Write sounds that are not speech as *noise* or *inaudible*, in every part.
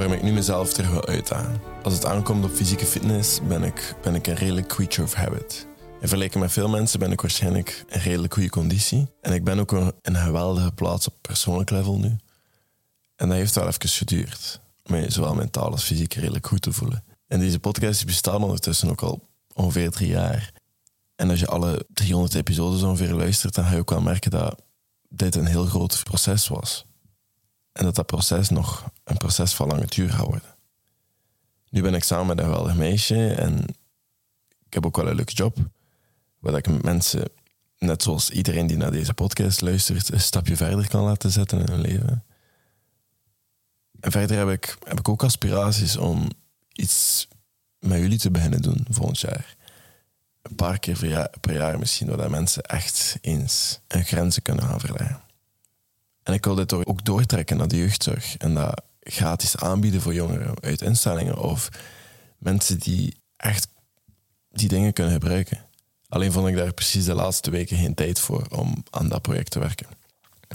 waarom ik nu mezelf terug wil uitdagen. Als het aankomt op fysieke fitness, ben ik, ben ik een redelijk creature of habit. In vergelijking met veel mensen ben ik waarschijnlijk een redelijk goede conditie. En ik ben ook een, een geweldige plaats op persoonlijk level nu. En dat heeft wel even geduurd. Om je zowel mentaal als fysiek redelijk goed te voelen. En deze podcast bestaat ondertussen ook al ongeveer drie jaar. En als je alle 300 episodes ongeveer luistert, dan ga je ook wel merken dat dit een heel groot proces was. En dat dat proces nog een proces van lange duur gaat worden. Nu ben ik samen met een geweldig meisje en ik heb ook wel een leuke job. Waar ik mensen, net zoals iedereen die naar deze podcast luistert, een stapje verder kan laten zetten in hun leven. En verder heb ik, heb ik ook aspiraties om iets met jullie te beginnen doen volgend jaar. Een paar keer per jaar, per jaar misschien, waar mensen echt eens een grenzen kunnen gaan verleggen. En ik wil dit ook doortrekken naar de jeugdzorg en dat gratis aanbieden voor jongeren uit instellingen of mensen die echt die dingen kunnen gebruiken. Alleen vond ik daar precies de laatste weken geen tijd voor om aan dat project te werken.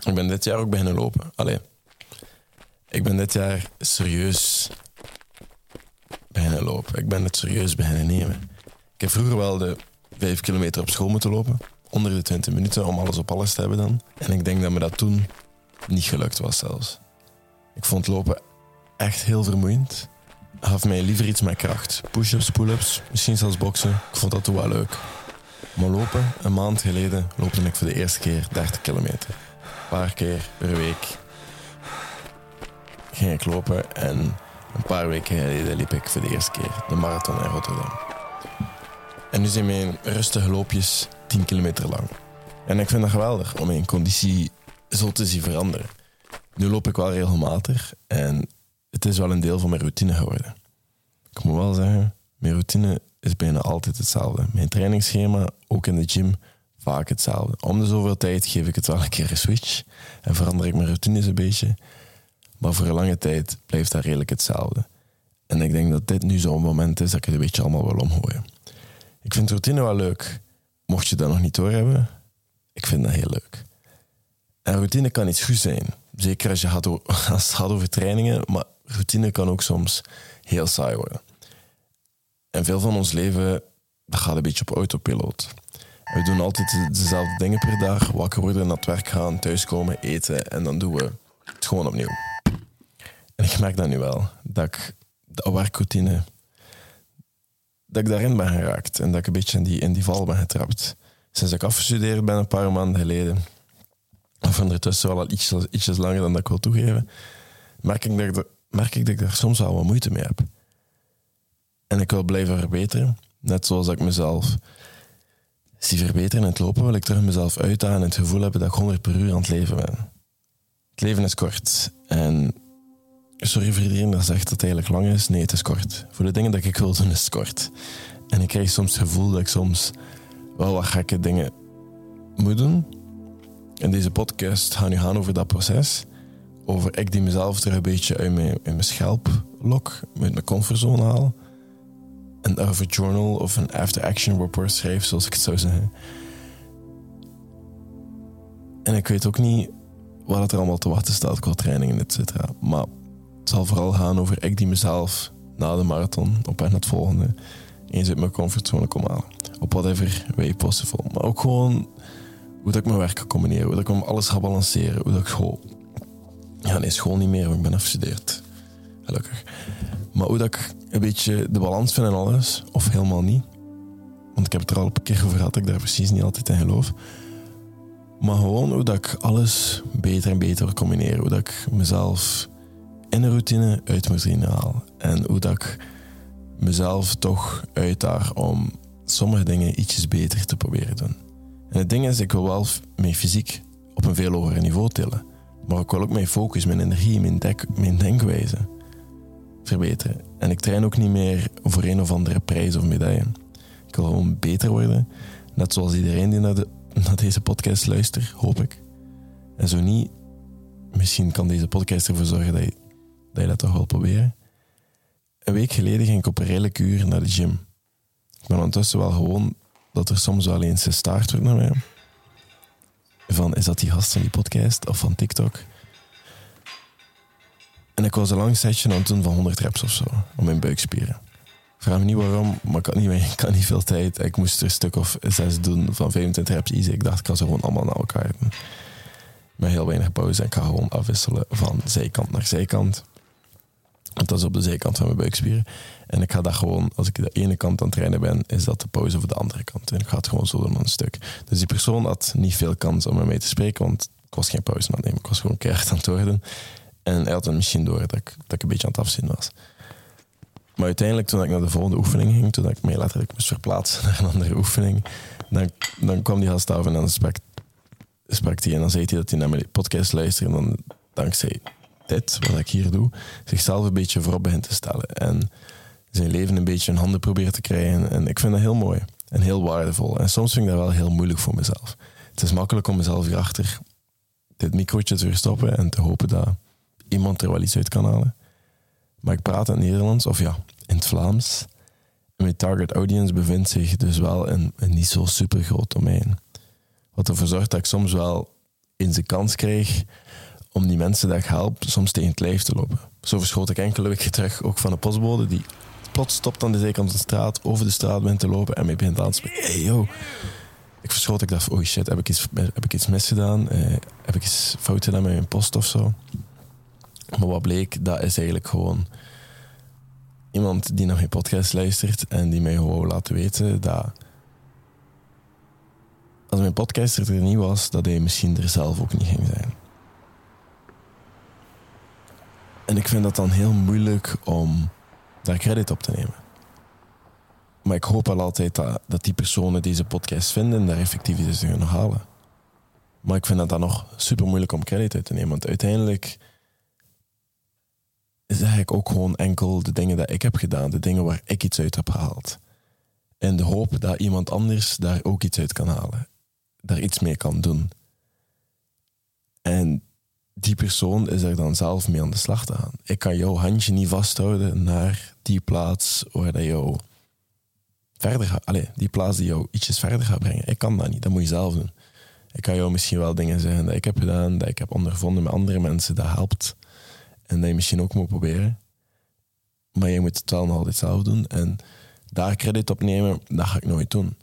Ik ben dit jaar ook beginnen lopen. Allee, ik ben dit jaar serieus beginnen lopen. Ik ben het serieus beginnen nemen. Ik heb vroeger wel de vijf kilometer op school moeten lopen. Onder de 20 minuten om alles op alles te hebben dan. En ik denk dat me dat toen niet gelukt was zelfs. Ik vond lopen echt heel vermoeiend. Gaf mij liever iets met kracht. Push-ups, pull-ups, misschien zelfs boksen. Ik vond dat toen wel leuk. Maar lopen, een maand geleden loopte ik voor de eerste keer 30 kilometer. Een paar keer per week ging ik lopen en een paar weken geleden liep ik voor de eerste keer de marathon in Rotterdam. En nu zijn mijn rustige loopjes 10 kilometer lang. En ik vind dat geweldig om mijn conditie zo te zien veranderen. Nu loop ik wel regelmatig en het is wel een deel van mijn routine geworden. Ik moet wel zeggen, mijn routine is bijna altijd hetzelfde. Mijn trainingsschema, ook in de gym, vaak hetzelfde. Om de zoveel tijd geef ik het wel een keer een switch en verander ik mijn routines een beetje. Maar voor een lange tijd blijft dat redelijk hetzelfde. En ik denk dat dit nu zo'n moment is dat ik het een beetje allemaal wil omgooien. Ik vind routine wel leuk. Mocht je dat nog niet doorhebben, ik vind dat heel leuk. En routine kan iets goed zijn. Zeker als, je gaat *laughs* als het gaat over trainingen, maar routine kan ook soms heel saai worden. En veel van ons leven, dat gaat een beetje op autopiloot. We doen altijd dezelfde dingen per dag. Wakker worden, naar het werk gaan, thuiskomen, eten en dan doen we het gewoon opnieuw. En ik merk dat nu wel, dat ik de werkroutine, dat ik daarin ben geraakt en dat ik een beetje in die, in die val ben getrapt. Sinds ik afgestudeerd ben, een paar maanden geleden, of ondertussen wel al ietsjes, langer dan dat ik wil toegeven, merk ik, dat ik dat ik daar soms wel wat moeite mee heb. En ik wil blijven verbeteren, net zoals ik mezelf zie verbeteren in het lopen, wil ik terug mezelf uitdagen en het gevoel hebben dat ik 100 per uur aan het leven ben. Het leven is kort en Sorry voor iedereen dat zegt dat het eigenlijk lang is. Nee, het is kort. Voor de dingen dat ik wil doen is het kort. En ik krijg soms het gevoel dat ik soms wel wat gekke dingen moet doen. En deze podcast gaat nu gaan over dat proces. Over ik die mezelf terug een beetje uit mijn, mijn schelp lok, uit mijn comfortzone haal. En daarover journal of een after-action report schrijf, zoals ik het zou zeggen. En ik weet ook niet wat er allemaal te wachten staat qua trainingen, et cetera. Maar het zal vooral gaan over ik die mezelf na de marathon op en het volgende eens uit mijn comfortzone kom halen. Op whatever way possible. Maar ook gewoon hoe dat ik mijn werk kan combineren, hoe dat ik alles ga balanceren, hoe dat ik school... Ja, nee, school niet meer, want ik ben afgestudeerd. Gelukkig. Maar hoe dat ik een beetje de balans vind en alles, of helemaal niet. Want ik heb het er al een keer over gehad dat ik daar precies niet altijd in geloof. Maar gewoon hoe dat ik alles beter en beter combineer. Hoe dat ik mezelf in een routine uit mijn routine haal. En hoe dat ik mezelf toch uitdaag om sommige dingen ietsjes beter te proberen doen. En het ding is, ik wil wel mijn fysiek op een veel hoger niveau tillen. Maar ik wil ook mijn focus, mijn energie, mijn, mijn denkwijze verbeteren. En ik train ook niet meer voor een of andere prijs of medaille. Ik wil gewoon beter worden. Net zoals iedereen die naar, de, naar deze podcast luistert, hoop ik. En zo niet, misschien kan deze podcast ervoor zorgen dat je dat je toch wel proberen. Een week geleden ging ik op een redelijk uur naar de gym. Ik ben ondertussen wel gewoon dat er soms wel eens gestaard wordt naar mij. Van, is dat die gast van die podcast of van TikTok? En ik was een lang setje aan het doen van 100 reps of zo, om mijn buikspieren. Vraag me niet waarom, maar ik had niet, *laughs* ik had niet veel tijd. Ik moest er een stuk of zes doen van 25 reps easy. Ik dacht, ik kan ze gewoon allemaal naar elkaar doen. Met heel weinig pauze. En ik ga gewoon afwisselen van zijkant naar zijkant. Want dat is op de zijkant van mijn buikspieren. En ik ga dat gewoon, als ik de ene kant aan het trainen ben, is dat de pauze voor de andere kant. En ik ga het gewoon zo doen een stuk. Dus die persoon had niet veel kans om met mij te spreken, want ik was geen pauze aan het nemen. Ik was gewoon keihard aan het worden. En hij had misschien door dat ik, dat een beetje aan het afzien was. Maar uiteindelijk, toen ik naar de volgende oefening ging, toen ik mij letterlijk moest verplaatsen *laughs* naar een andere oefening, dan, dan kwam die gast af en dan sprak, sprak hij en dan zei hij dat hij naar mijn podcast luisterde en dan dankzij dit, wat ik hier doe, zichzelf een beetje voorop begint te stellen en zijn leven een beetje in handen probeert te krijgen. En ik vind dat heel mooi en heel waardevol. En soms vind ik dat wel heel moeilijk voor mezelf. Het is makkelijk om mezelf hierachter dit microotje te verstoppen en te hopen dat iemand er wel iets uit kan halen. Maar ik praat in het Nederlands, of ja, in het Vlaams. En mijn target audience bevindt zich dus wel in een niet zo super groot domein. Wat ervoor zorgt dat ik soms wel eens de kans krijg om die mensen die ik help soms tegen het lijf te lopen. Zo verschoot ik enkele weken terug ook van een postbode die plots stopt aan de zijkant van de straat, over de straat bent te lopen en mij begint aan te spreken. Hey yo. Ik verschoot, ik dacht, oh shit, heb ik iets, heb ik iets misgedaan? Uh, heb ik iets fout gedaan met mijn post of zo? Maar wat bleek, dat is eigenlijk gewoon iemand die naar mijn podcast luistert en die mij gewoon laat weten dat als mijn podcaster er niet was, dat hij misschien er zelf ook niet ging zijn. En ik vind dat dan heel moeilijk om daar credit op te nemen. Maar ik hoop wel altijd dat, die personen deze podcast vinden en daar effectief iets in kunnen halen. Maar ik vind dat dan nog super moeilijk om credit uit te nemen. Want uiteindelijk is eigenlijk ook gewoon enkel de dingen dat ik heb gedaan, de dingen waar ik iets uit heb gehaald. En de hoop dat iemand anders daar ook iets uit kan halen, daar iets mee kan doen. En die persoon is er dan zelf mee aan de slag te gaan. Ik kan jouw handje niet vasthouden naar die plaats waar dat jou verder gaat. Allee, die plaats die jou ietsjes verder gaat brengen. Ik kan dat niet, dat moet je zelf doen. Ik kan jou misschien wel dingen zeggen dat ik heb gedaan, dat ik heb ondervonden met andere mensen, dat helpt. En dat je misschien ook moet proberen. Maar je moet het wel nog altijd zelf doen. En daar credit op nemen, dat ga ik nooit doen.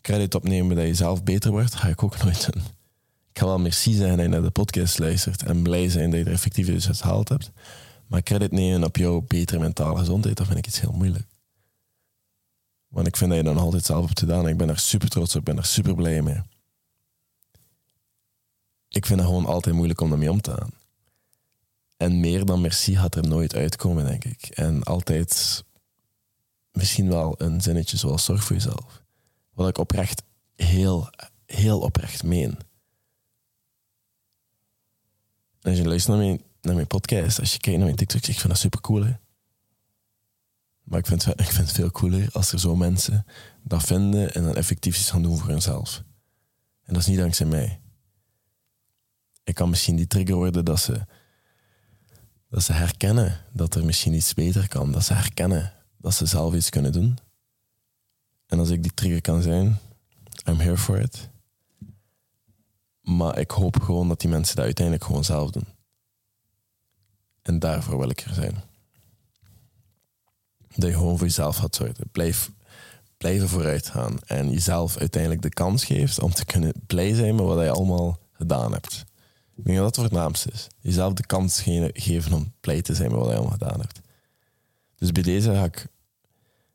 Credit opnemen dat je zelf beter wordt, ga ik ook nooit doen. Ik ga wel merci zijn dat je naar de podcast luistert en blij zijn dat je er effectief uit gehaald hebt. Maar credit nemen op jouw betere mentale gezondheid, dat vind ik iets heel moeilijk. Want ik vind dat je dan altijd zelf hebt gedaan. Ik ben er super trots op, ik ben er super blij mee. Ik vind het gewoon altijd moeilijk om daarmee om te gaan. En meer dan merci gaat er nooit uitkomen, denk ik. En altijd misschien wel een zinnetje zoals zorg voor jezelf. Wat ik oprecht heel, heel oprecht meen. Als je luistert naar mijn, podcast, als je kijkt naar mijn TikTok, ik vind dat super cool. Maar ik vind, ik vind het veel cooler als er zo mensen dat vinden en dan effectief iets gaan doen voor hunzelf. En dat is niet dankzij mij. Ik kan misschien die trigger worden dat ze dat ze herkennen dat er misschien iets beter kan. Dat ze herkennen dat ze zelf iets kunnen doen. En als ik die trigger kan zijn, I'm here for it. Maar ik hoop gewoon dat die mensen dat uiteindelijk gewoon zelf doen. En daarvoor wil ik er zijn. Dat je gewoon voor jezelf gaat zorgen. Blijf, blijven vooruit gaan. En jezelf uiteindelijk de kans geeft om te kunnen blij zijn met wat je allemaal gedaan hebt. Ik denk dat dat het voornaamste is. Jezelf de kans geven om blij te zijn met wat je allemaal gedaan hebt. Dus bij deze ga ik,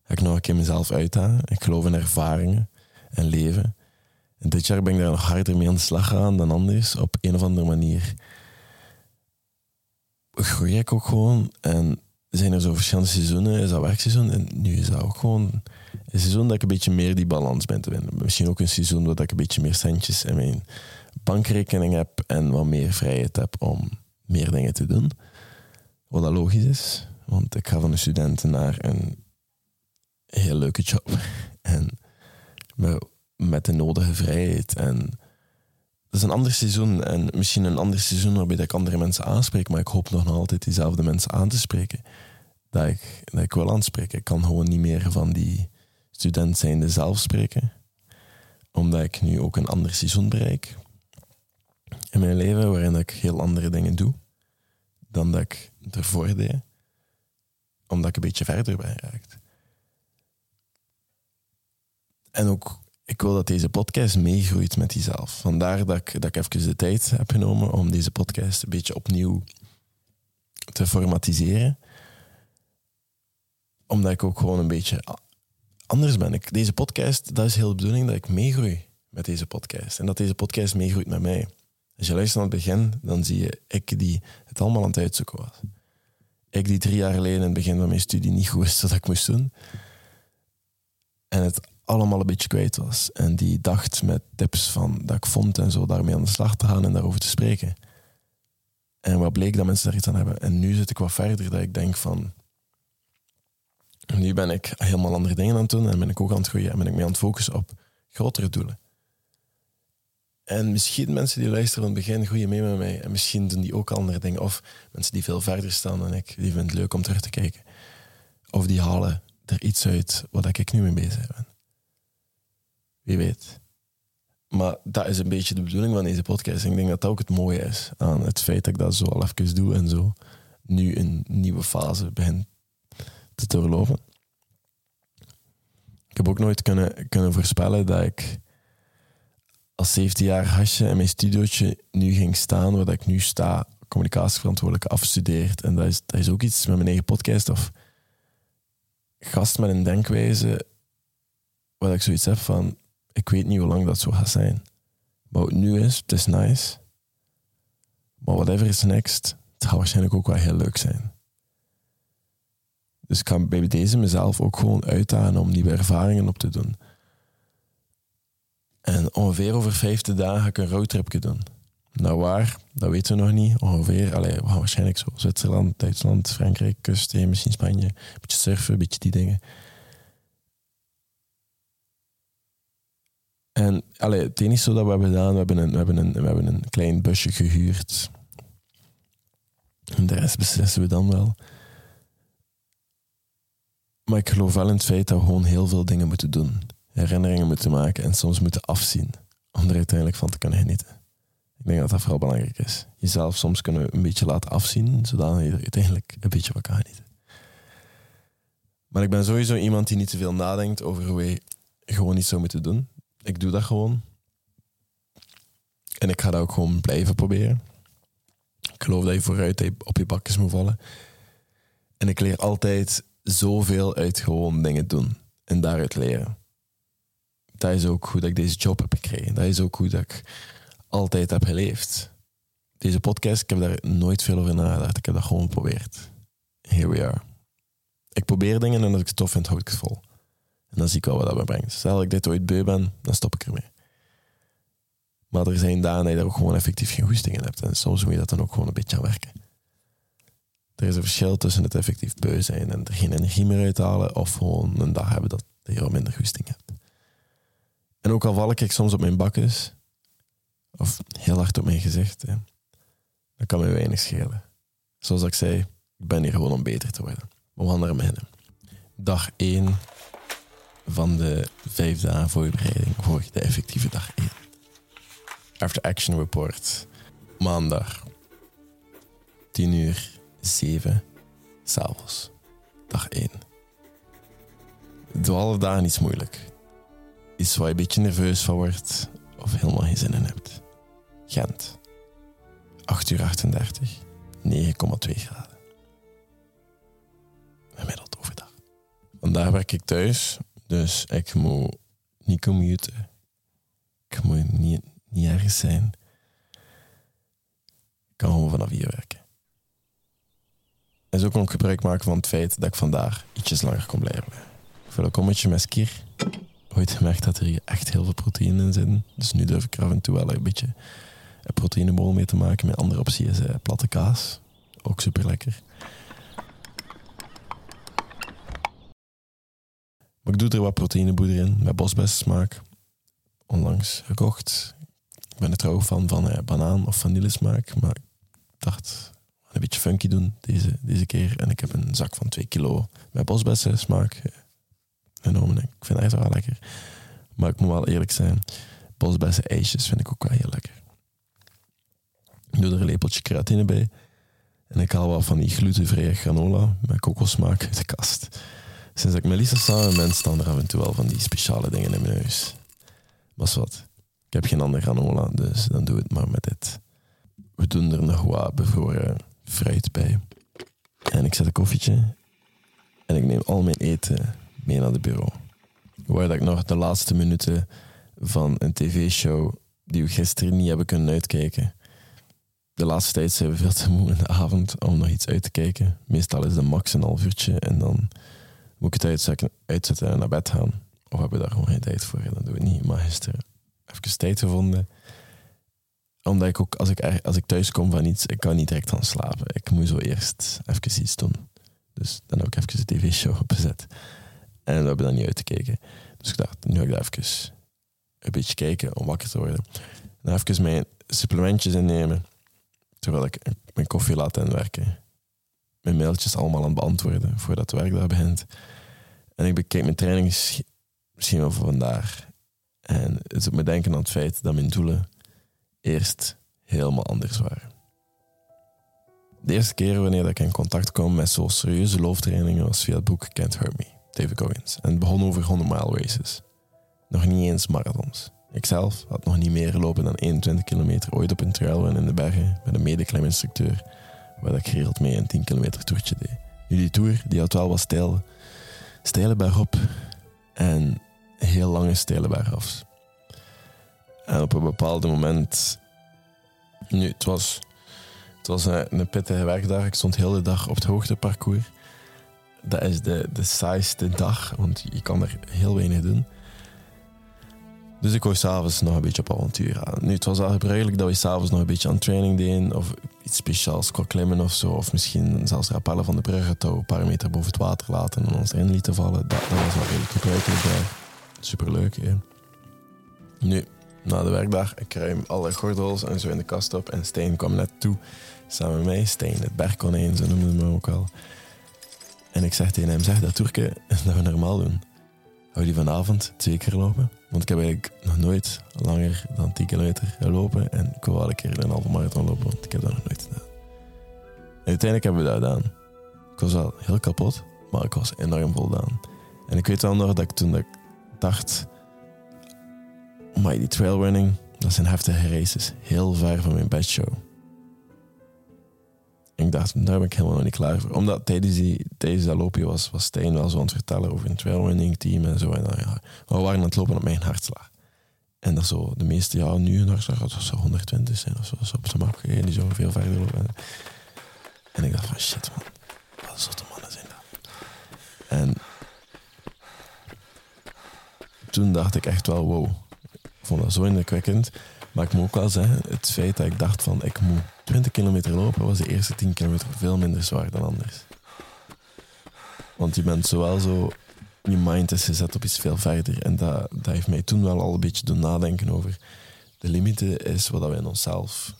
ga ik nog een keer mezelf uitdagen. Ik geloof in ervaringen en leven. Dit jaar ben ik daar nog harder mee aan de slag gaan dan anders. Op een of andere manier groei ik ook gewoon. En zijn er zo verschillende seizoenen. Is dat werkseizoen? En nu is dat ook gewoon een seizoen dat ik een beetje meer die balans ben te winnen. Misschien ook een seizoen waar ik een beetje meer centjes in mijn bankrekening heb en wat meer vrijheid heb om meer dingen te doen. Wat dat logisch is, want ik ga van een student naar een heel leuke job. En met de nodige vrijheid. En dat is een ander seizoen en misschien een ander seizoen waarbij ik andere mensen aanspreek, maar ik hoop nog altijd diezelfde mensen aan te spreken. Dat ik, dat ik wil aanspreken. Ik kan gewoon niet meer van die student zijnde zelf spreken, omdat ik nu ook een ander seizoen bereik in mijn leven waarin ik heel andere dingen doe dan dat ik ervoor deed. Omdat ik een beetje verder ben geraakt. En ook, ik wil dat deze podcast meegroeit met jezelf. Vandaar dat ik, dat ik even de tijd heb genomen om deze podcast een beetje opnieuw te formatiseren. Omdat ik ook gewoon een beetje anders ben. Ik, deze podcast, dat is heel de bedoeling dat ik meegroei met deze podcast. En dat deze podcast meegroeit met mij. Als je luistert aan het begin, dan zie je ik die het allemaal aan het uitzoeken was. Ik die drie jaar geleden in het begin van mijn studie niet goed wist wat ik moest doen. En het allemaal een beetje kwijt was. En die dacht met tips van dat ik vond en zo daarmee aan de slag te gaan en daarover te spreken. En wat bleek dat mensen daar iets aan hebben. En nu zit ik wat verder dat ik denk van... Nu ben ik helemaal andere dingen aan het doen en ben ik ook aan het groeien en ben ik mee aan het focussen op grotere doelen. En misschien mensen die luisteren van het begin groeien mee met mij. En misschien doen die ook andere dingen. Of mensen die veel verder staan dan ik, die vinden het leuk om terug te kijken. Of die halen er iets uit wat ik nu mee bezig ben. Wie weet. Maar dat is een beetje de bedoeling van deze podcast. Ik denk dat dat ook het mooie is aan het feit dat ik dat zo al even doe en zo nu een nieuwe fase begin te doorlopen. Ik heb ook nooit kunnen, kunnen voorspellen dat ik als 17 jaar hasje in mijn studiootje nu ging staan waar ik nu sta, communicatieverantwoordelijke afgestudeerd. En dat is, dat is ook iets met mijn eigen podcast of gast met een denkwijze waar ik zoiets heb van, ik weet niet hoe lang dat zo gaat zijn. Maar wat nu is, het is nice. Maar whatever is next, het gaat waarschijnlijk ook wel heel leuk zijn. Dus ik kan bij deze mezelf ook gewoon uitdagen om nieuwe ervaringen op te doen. En ongeveer over 50 dagen ga ik een roadtripje doen. Nou waar, dat weten we nog niet. Ongeveer, allee, waarschijnlijk zo Zwitserland, Duitsland, Frankrijk, kust, misschien Spanje. Een beetje surfen, een beetje die dingen. En allee, het enige zo dat we hebben gedaan, we hebben een, we hebben een, we hebben een klein busje gehuurd. En de rest beslissen we dan wel. Maar ik geloof wel in het feit dat we gewoon heel veel dingen moeten doen herinneringen moeten maken en soms moeten afzien om er uiteindelijk van te kunnen genieten. Ik denk dat dat vooral belangrijk is. Jezelf soms kunnen een beetje laten afzien, zodat je er uiteindelijk een beetje van kan genieten. Maar ik ben sowieso iemand die niet te veel nadenkt over hoe je gewoon iets zou moeten doen. Ik doe dat gewoon. En ik ga dat ook gewoon blijven proberen. Ik geloof dat je vooruit op je bakjes moet vallen. En ik leer altijd zoveel uit gewoon dingen doen en daaruit leren dat is ook hoe dat ik deze job heb gekregen. Dat is ook hoe dat ik altijd heb geleefd. Deze podcast, ik heb daar nooit veel over nagedacht. Ik heb dat gewoon geprobeerd. Here we are. Ik probeer dingen en als ik het tof vind, houd ik het vol. En dan zie ik wel wat dat me brengt. Stel dat ik dit ooit beu ben, dan stop ik ermee. Maar er zijn dagen dat je ook gewoon effectief geen goesting in hebt. En soms moet je dat dan ook gewoon een beetje aan werken. Er is een verschil tussen het effectief beu zijn en er geen energie meer uithalen, of gewoon een dag hebben dat je er minder goesting hebt. En ook al val ik soms op mijn bakjes, of heel hard op mijn gezicht, hè, dat kan mij weinig schelen. Zoals ik zei, ik ben hier gewoon om beter te worden. We gaan er beginnen. Dag 1 van de vijf dagen voorbereiding voor de effectieve dag 1. After Action Report. Maandag. 10 uur 7 s'avonds. Dag 1. Doe alle dagen iets moeilijk iets waar je een beetje nerveus van wordt of helemaal geen zin in hebt. Gent. 8 uur 38, 9,2 graden. Gemiddeld overdag. Vandaag werk ik thuis, dus ik moet niet commuten. Ik moet niet, niet ergens zijn. Ik kan gewoon vanaf hier werken. En zo kon ik gebruik maken van het feit dat ik vandaag ietsjes langer kon blijven. Ik wil een kommetje met skier ooit gemerkt dat er hier echt heel veel proteïne in zitten. Dus nu durf ik er af en toe wel een beetje een proteïnebol mee te maken. Mijn andere optie is uh, platte kaas. Ook super lekker. Ik doe er wat proteïneboeder in met bosbessensmaak. Onlangs gekocht. Ik ben er trouw van van uh, banaan of vanillesmaak. Maar ik dacht, een beetje funky doen deze, deze keer. En ik heb een zak van 2 kilo met bosbessensmaak genomen. Ik vind het echt wel lekker. Maar ik moet wel eerlijk zijn, bosbessen ijsjes vind ik ook wel heel lekker. Ik doe er een lepeltje creatine bij. En ik haal wat van die glutenvrije granola met kokosmaak uit de kast. Sinds ik met Lisa samen ben, staan er af en toe wel van die speciale dingen in mijn huis. Maar wat, ik heb geen andere granola, dus dan doe het maar met dit. We doen er nog wat bevroren fruit bij. En ik zet een koffietje en ik neem al mijn eten mee naar het bureau. Waar dat ik nog de laatste minuten van een tv-show die we gisteren niet hebben kunnen uitkijken. De laatste tijd zijn we veel te moe in de avond om nog iets uit te kijken. Meestal is de max een half uurtje en dan moet ik het uitzetten, uitzetten en naar bed gaan. Of hebben we daar gewoon geen tijd voor? Dan doen we niet. Maar gisteren even tijd gevonden. Omdat ik ook, als ik, als ik thuis kom van iets, ik kan niet direct gaan slapen. Ik moet zo eerst even iets doen. Dus dan heb ik even de tv-show *laughs* opgezet. En we hebben dan niet uitgekeken. Dus ik dacht, nu ga ik daar even een beetje kijken om wakker te worden. Dan even mijn supplementjes innemen. Terwijl ik mijn koffie laat inwerken. Mijn mailtjes allemaal aan beantwoorden voordat het werk daar begint. En ik bekijk mijn trainingsschema voor vandaag. En het doet me denken aan het feit dat mijn doelen eerst helemaal anders waren. De eerste keer wanneer ik in contact kwam met zo'n serieuze looftrainingen was via het boek Can't Hurt Me, David Goggins. En het begon over 100 mile races. Nog niet eens marathons. Ikzelf had nog niet meer gelopen dan 21 kilometer ooit op een trailrun in de bergen met een medekliminstructeur, waar ik geregeld mee een 10 kilometer toertje deed. Nu die tour die had wel wat stijl, steile bergop en heel lange steile bergafs. En op een bepaald moment, nu het was, het was een, een pittige werkdag, ik stond heel de dag op het hoogteparcours. Dat is de, de saaiste dag, want je kan er heel weinig doen. Dus ik wou s'avonds nog een beetje op avontuur gaan. Nu, het was al gebruikelijk dat we s'avonds nog een beetje aan training deden. Of iets speciaals qua klimmen of zo. Of misschien zelfs rappellen van de bruggen touw een paar meter boven het water laten en ons erin lieten vallen. Dat, was wel redelijk gebruikelijk daar. Superleuk, hè. Nu, na de werkdag, ik ruim alle gordels en zo in de kast op. En Steen kwam net toe, samen met mij. Steen, het bergkonijn, zo noemden we hem ook al. En ik zeg tegen hem, zeg dat Turken *laughs* dat we normaal doen. Hou die vanavond twee keer lopen? Want ik heb eigenlijk nog nooit langer dan 10 kilometer gelopen. En ik wil wel een keer een halve marathon lopen, want ik heb dat nog nooit gedaan. En uiteindelijk hebben we dat gedaan. Ik was wel heel kapot, maar ik was enorm voldaan. En ik weet wel nog dat ik toen dat dacht... Maar die trailrunning, dat zijn heftige races. Heel ver van mijn bedshow. Ik dacht, daar ben ik helemaal niet klaar voor. Omdat tijdens, die, tijdens dat loopje was, was Stijn wel zo aan het vertellen over een trailrunning team en zo. En ja, we waren aan het lopen op mijn hartslag. En dat zo, de meeste, ja, nu een hartslag, dat was zo 120 zijn of zo, op zijn map gegeven, die zo veel verder lopen. En ik dacht van, shit man, wat soort mannen zijn dat? En toen dacht ik echt wel, wow, ik vond dat zo indrukwekkend. Maar ik moet ook wel zeggen, het feit dat ik dacht van, ik moet 20 kilometer lopen was de eerste 10 kilometer veel minder zwaar dan anders. Want je bent zowel zo, je mind is gezet op iets veel verder. En dat, dat heeft mij toen wel al een beetje doen nadenken over de limieten is wat we in onszelf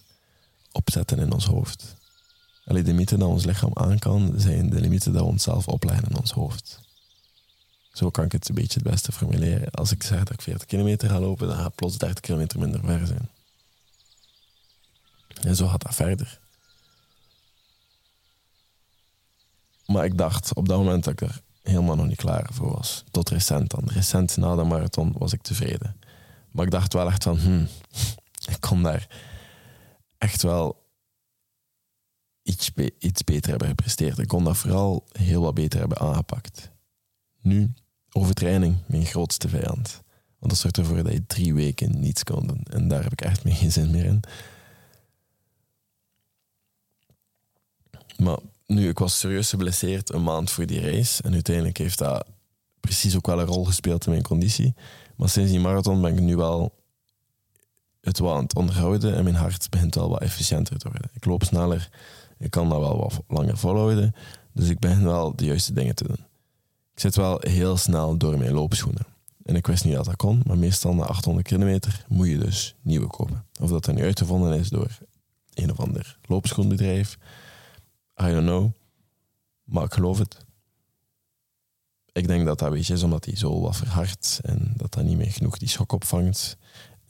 opzetten in ons hoofd. Alleen de limieten dat ons lichaam aan kan, zijn de limieten dat we onszelf opleggen in ons hoofd. Zo kan ik het een beetje het beste formuleren. Als ik zeg dat ik 40 kilometer ga lopen, dan gaat plots 30 kilometer minder ver zijn. En zo gaat dat verder. Maar ik dacht op dat moment dat ik er helemaal nog niet klaar voor was. Tot recent dan. Recent na de marathon was ik tevreden. Maar ik dacht wel echt van, hmm, *laughs* ik kon daar echt wel iets, iets beter hebben gepresteerd. Ik kon dat vooral heel wat beter hebben aangepakt. Nu, overtraining, mijn grootste vijand. Want dat zorgt ervoor dat je drie weken niets kon doen. En daar heb ik echt geen zin meer in. Maar nu, ik was serieus geblesseerd een maand voor die race. En uiteindelijk heeft dat precies ook wel een rol gespeeld in mijn conditie. Maar sinds die marathon ben ik nu wel het wel aan het onderhouden. En mijn hart begint wel wat efficiënter te worden. Ik loop sneller. Ik kan dat wel wat langer volhouden. Dus ik begin wel de juiste dingen te doen. Ik zit wel heel snel door mijn loopschoenen. En ik wist niet dat dat kon, maar meestal na 800 kilometer moet je dus nieuwe kopen. Of dat er nu uitgevonden is door een of ander loopschoenbedrijf I don't know. Maar ik geloof het. Ik denk dat dat weet is omdat hij zo wat verhardt en dat dat niet meer genoeg die schok opvangt.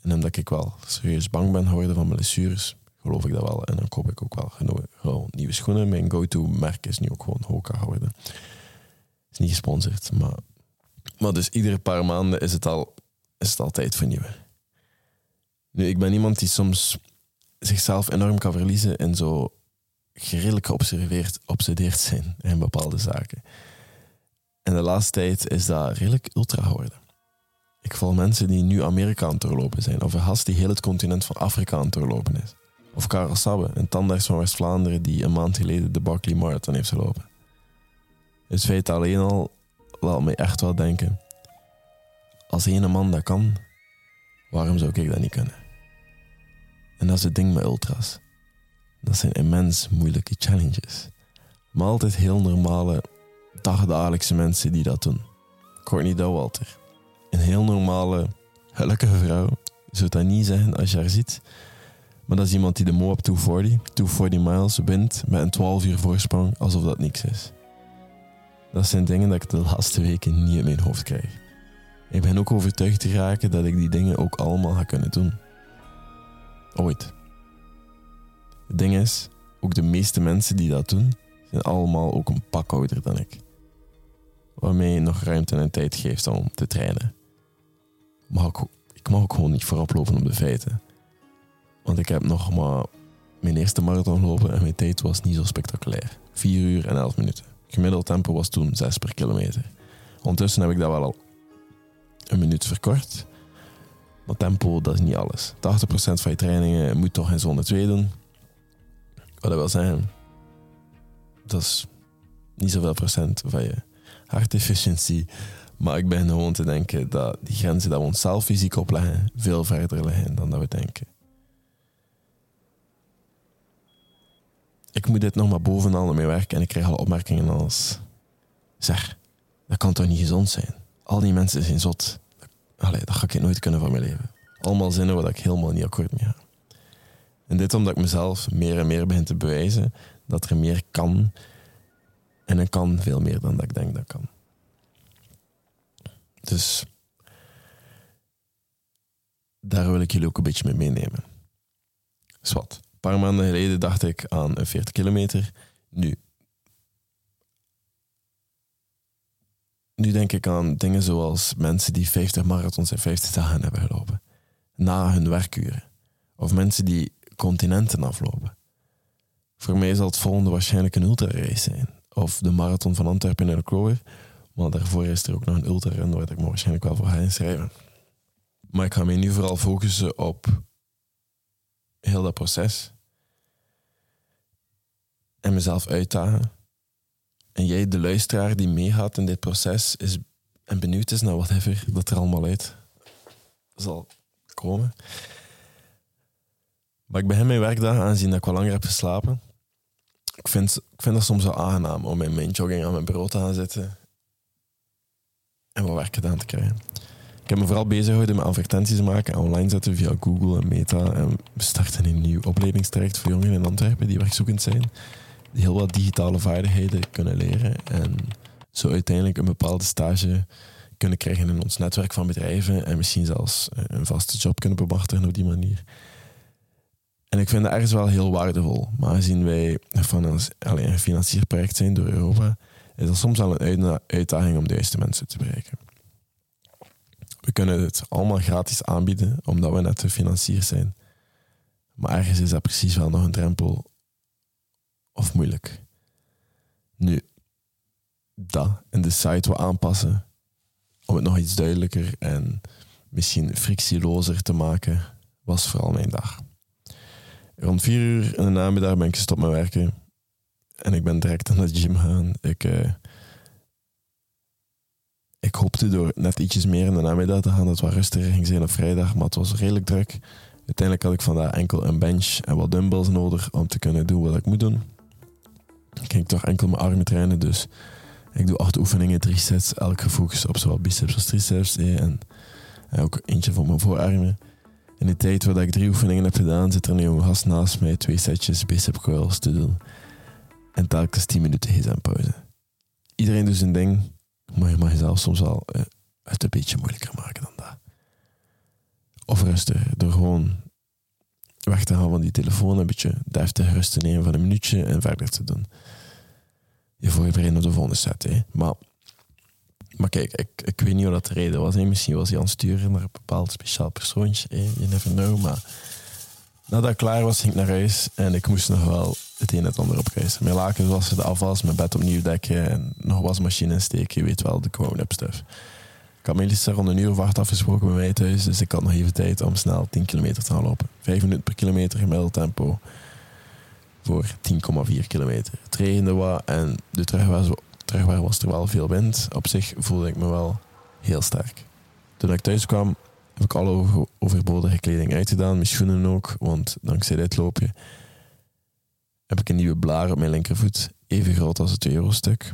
En omdat ik wel serieus bang ben geworden van blessures. geloof ik dat wel. En dan koop ik ook wel gewoon nieuwe schoenen. Mijn go-to merk is nu ook gewoon Hoka geworden. Is niet gesponsord, maar, maar dus iedere paar maanden is het, al, is het altijd vernieuwen. Nu, ik ben iemand die soms zichzelf enorm kan verliezen in zo redelijk geobsedeerd zijn in bepaalde zaken. En de laatste tijd is dat redelijk ultra geworden. Ik volg mensen die nu Amerika aan het doorlopen zijn. Of een gast die heel het continent van Afrika aan het doorlopen is. Of Karel Sabbe, een tandarts van West-Vlaanderen die een maand geleden de Barkley Marathon heeft gelopen. Het feit alleen al laat mij echt wel denken. Als ene man dat kan, waarom zou ik dat niet kunnen? En dat is het ding met ultras. Dat zijn immens moeilijke challenges. Maar altijd heel normale, dagdagelijkse mensen die dat doen. Courtney Dowalter. Een heel normale, gelukkige vrouw. Je zou dat niet zeggen als je haar ziet. Maar dat is iemand die de Moab 240, 240 miles, wint met een 12 uur voorsprong alsof dat niks is. Dat zijn dingen dat ik de laatste weken niet in mijn hoofd krijg. Ik ben ook overtuigd te raken dat ik die dingen ook allemaal ga kunnen doen. Ooit. Het ding is, ook de meeste mensen die dat doen, zijn allemaal ook een pak ouder dan ik. Waarmee je nog ruimte en tijd geeft om te trainen. Mag ik, ik mag ook gewoon niet voorop lopen op de feiten. Want ik heb nog maar mijn eerste marathon gelopen en mijn tijd was niet zo spectaculair. 4 uur en 11 minuten. Gemiddeld tempo was toen 6 per kilometer. Ondertussen heb ik dat wel al een minuut verkort. Maar tempo, dat is niet alles. 80% van je trainingen moet toch in zone 2 doen. Wat dat wil zeggen, dat is niet zoveel procent van je hartefficiëntie. Maar ik ben gewoon te denken dat die grenzen dat we onszelf fysiek opleggen, veel verder liggen dan dat we denken. Ik moet dit nog maar bovenal mee werken en ik krijg al opmerkingen als... Zeg, dat kan toch niet gezond zijn? Al die mensen zijn zot. Allee, dat ga ik nooit kunnen van mijn leven. Allemaal zinnen waar ik helemaal niet akkoord mee ga. En dit omdat ik mezelf meer en meer begin te bewijzen dat er meer kan. En ik kan veel meer dan dat ik denk dat kan. Dus daar wil ik jullie ook een beetje mee meenemen. Zwat. Een paar maanden geleden dacht ik aan een 40 kilometer. Nu. Nu denk ik aan dingen zoals mensen die 50 marathons in 50 dagen hebben gelopen. Na hun werkuren. Of mensen die continenten aflopen. Voor mij zal het volgende waarschijnlijk een ultra-race zijn. Of de marathon van Antwerpen de Clover. Maar daarvoor is er ook nog een ultra-run waar ik me waarschijnlijk wel voor ga inschrijven. Maar ik ga me nu vooral focussen op heel dat proces. En mezelf uitdagen. En jij, de luisteraar die meegaat in dit proces, is en benieuwd is naar whatever dat er allemaal uit zal komen. Maar ik begin mijn werkdag aangezien dat ik wel langer heb geslapen. Ik vind, ik vind dat soms wel aangenaam om in mijn jogging aan mijn bureau te gaan zitten en wat werk gedaan te krijgen. Ik heb me vooral bezig gehouden met advertenties maken en online zetten via Google en Meta. En we starten een nieuw opleidingstraject voor jongeren in Antwerpen die werkzoekend zijn. Die heel wat digitale vaardigheden kunnen leren en zo uiteindelijk een bepaalde stage kunnen krijgen in ons netwerk van bedrijven en misschien zelfs een vaste job kunnen bemachtigen op die manier. En ik vind dat ergens wel heel waardevol. Maar aangezien wij alleen een financierd project zijn door Europa, is dat soms wel een uitdaging om de juiste mensen te bereiken. We kunnen het allemaal gratis aanbieden, omdat we net financier zijn. Maar ergens is dat precies wel nog een drempel of moeilijk. Nu, dat en de site wat aanpassen om het nog iets duidelijker en misschien frictielozer te maken, was vooral mijn dag. Rond vier uur in de namiddag ben ik gestopt met werken. En ik ben direct aan de gym gaan. Ik, uh, ik hoopte door net ietsjes meer in de namiddag te gaan dat het wat rustiger ging zijn op vrijdag. Maar het was redelijk druk. Uiteindelijk had ik vandaag enkel een bench en wat dumbbells nodig om te kunnen doen wat ik moet doen. Ik ging toch enkel mijn armen trainen, dus ik doe acht oefeningen, drie sets, elk gefocust op zowel biceps als triceps. Eh, en, en ook eentje voor mijn voorarmen. In de tijd waar ik drie oefeningen heb gedaan, zit er een gast naast mij twee setjes bicep curls te doen. En telkens 10 minuten gsm-pauze. Iedereen doet zijn ding, maar je mag jezelf soms wel uh, het een beetje moeilijker maken dan dat. Of rustiger, door gewoon weg te gaan van die telefoon, een beetje deftig rust te nemen van een minuutje en verder te doen. Je voorbereiden op de volgende set. Hè. Maar, maar kijk, ik, ik weet niet wat dat de reden was. Hè. Misschien was hij aan het sturen naar een bepaald speciaal persoontje. Hè. You never know. Maar nadat ik klaar was, ging ik naar huis en ik moest nog wel het een en het ander opkruisen. Mijn lakens wassen, de afwas, mijn bed opnieuw dekken en nog wasmachine insteken. Je weet wel, de grown-up stuff. Ik had Melissa rond een uur of afgesproken bij mij thuis, dus ik had nog even tijd om snel 10 kilometer te gaan lopen. 5 minuten per kilometer gemiddeld tempo voor 10,4 kilometer. Het regende wat en de terugweg, terugweg was er wel veel wind. Op zich voelde ik me wel heel sterk. Toen ik thuis kwam, heb ik alle overbodige kleding uitgedaan, mijn schoenen ook, want dankzij dit loopje heb ik een nieuwe blaar op mijn linkervoet, even groot als het 2 euro stuk.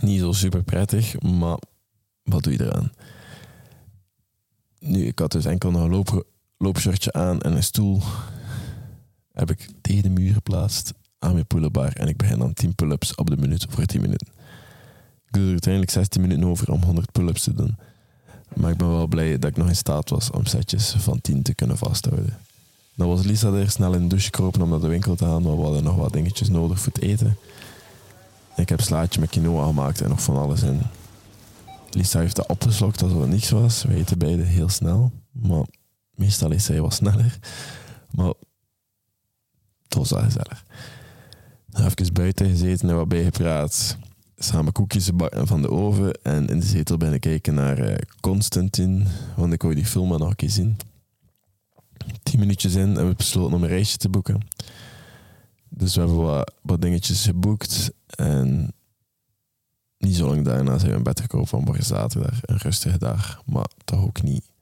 Niet zo super prettig, maar wat doe je eraan? Nu, ik had dus enkel nog een loop, loopshirtje aan en een stoel. Heb ik tegen de muur geplaatst aan mijn pull-up en ik begin dan 10 pull-ups op de minuut voor 10 minuten. Ik doe er uiteindelijk 16 minuten over om 100 pull-ups te doen. Maar ik ben wel blij dat ik nog in staat was om setjes van 10 te kunnen vasthouden. Dan was Lisa er snel in de douche gekropen om naar de winkel te gaan, maar we hadden nog wat dingetjes nodig voor het eten. Ik heb slaatje met quinoa gemaakt en nog van alles in. Lisa heeft dat opgeslokt alsof het niks was. We eten beide heel snel. Maar meestal is zij wat sneller. Maar het was wel gezellig. Even buiten gezeten en wat bijgepraat. Samen koekjes van de oven. En in de zetel ben ik kijken naar uh, Constantine. Want ik wou die film nog een keer zien. Tien minuutjes in en we besloten om een reisje te boeken. Dus we hebben wat, wat dingetjes geboekt. En niet zo lang daarna zijn we in bed gekomen van morgen zaterdag. Een rustige dag, maar toch ook niet.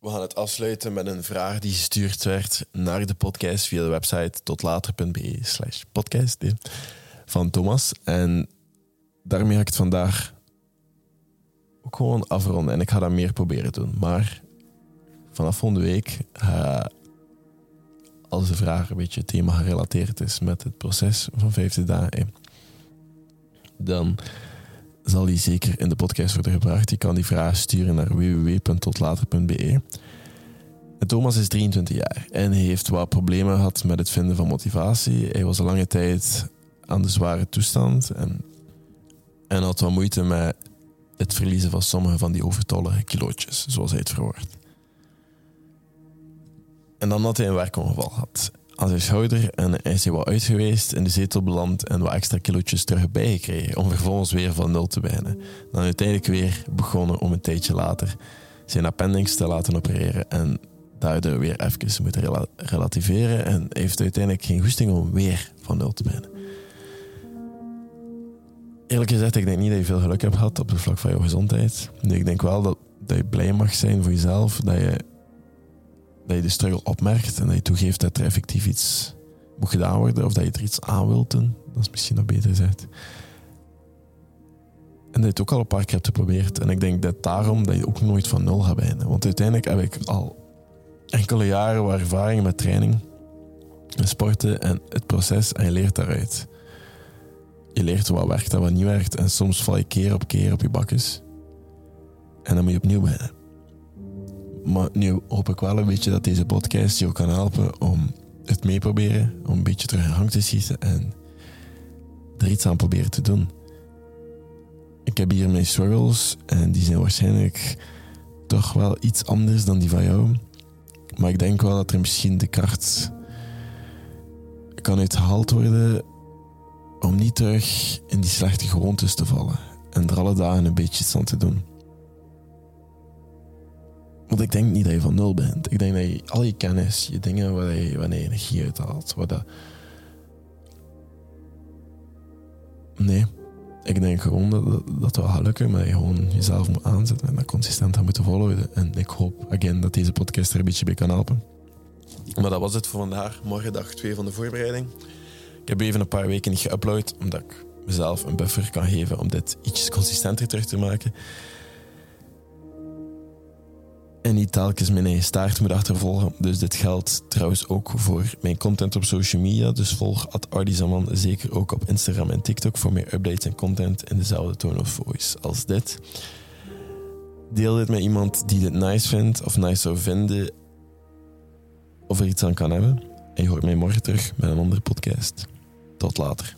We gaan het afsluiten met een vraag die gestuurd werd naar de podcast via de website totlater.be slash podcast van Thomas. En daarmee ga ik het vandaag ook gewoon afronden. En ik ga dat meer proberen doen. Maar vanaf volgende week als de vraag een beetje thema gerelateerd is met het proces van 50 dagen, dan zal die zeker in de podcast worden gebracht. Je kan die vraag sturen naar www.totlater.be. Thomas is 23 jaar en heeft wat problemen gehad met het vinden van motivatie. Hij was lange tijd aan de zware toestand en, en had wat moeite met het verliezen van sommige van die overtollige kilootjes, zoals hij het verwoordt. En dan had hij een werkongeval gehad aan zijn schouder en hij is wat uit geweest, in de zetel beland en wat extra kilootjes terug bijgekregen om vervolgens weer van nul te beginnen. Dan uiteindelijk weer begonnen om een tijdje later zijn appendix te laten opereren en daardoor weer even moeten relativeren en heeft uiteindelijk geen goesting om weer van nul te beginnen. Eerlijk gezegd, ik denk niet dat je veel geluk hebt gehad op het vlak van je gezondheid. ik denk wel dat, dat je blij mag zijn voor jezelf, dat je dat je de struggle opmerkt en dat je toegeeft dat er effectief iets moet gedaan worden of dat je er iets aan wilt doen. Dat is misschien nog beter gezegd. En dat je het ook al een paar keer hebt geprobeerd. En ik denk dat daarom dat je ook nooit van nul gaat beginnen. Want uiteindelijk heb ik al enkele jaren wat ervaring met training, met sporten en het proces en je leert daaruit. Je leert wat werkt en wat niet werkt. En soms val je keer op keer op je bakjes. En dan moet je opnieuw beginnen. Maar nu hoop ik wel een beetje dat deze podcast je kan helpen om het mee proberen, om een beetje terug in hang te schieten en er iets aan proberen te doen. Ik heb hier mijn struggles en die zijn waarschijnlijk toch wel iets anders dan die van jou. Maar ik denk wel dat er misschien de kracht kan uitgehaald worden om niet terug in die slechte gewoontes te vallen en er alle dagen een beetje iets aan te doen. Want ik denk niet dat je van nul bent. Ik denk dat je al je kennis, je dingen waar je, waar je energie uit haalt. Waar dat... Nee, ik denk gewoon dat, dat, dat wel gaat lukken, maar je gewoon jezelf moet aanzetten en dat consistent gaat moeten volgen. En ik hoop, again, dat deze podcast er een beetje bij kan helpen. Maar dat was het voor vandaag. Morgen dag 2 van de voorbereiding. Ik heb even een paar weken niet geüpload, omdat ik mezelf een buffer kan geven om dit iets consistenter terug te maken en niet telkens mijn eigen staart moet achtervolgen. Dus dit geldt trouwens ook voor mijn content op social media. Dus volg Ardizaman zeker ook op Instagram en TikTok voor meer updates en content in dezelfde tone of voice als dit. Deel dit met iemand die dit nice vindt of nice zou vinden. Of er iets aan kan hebben. En je hoort mij morgen terug met een andere podcast. Tot later.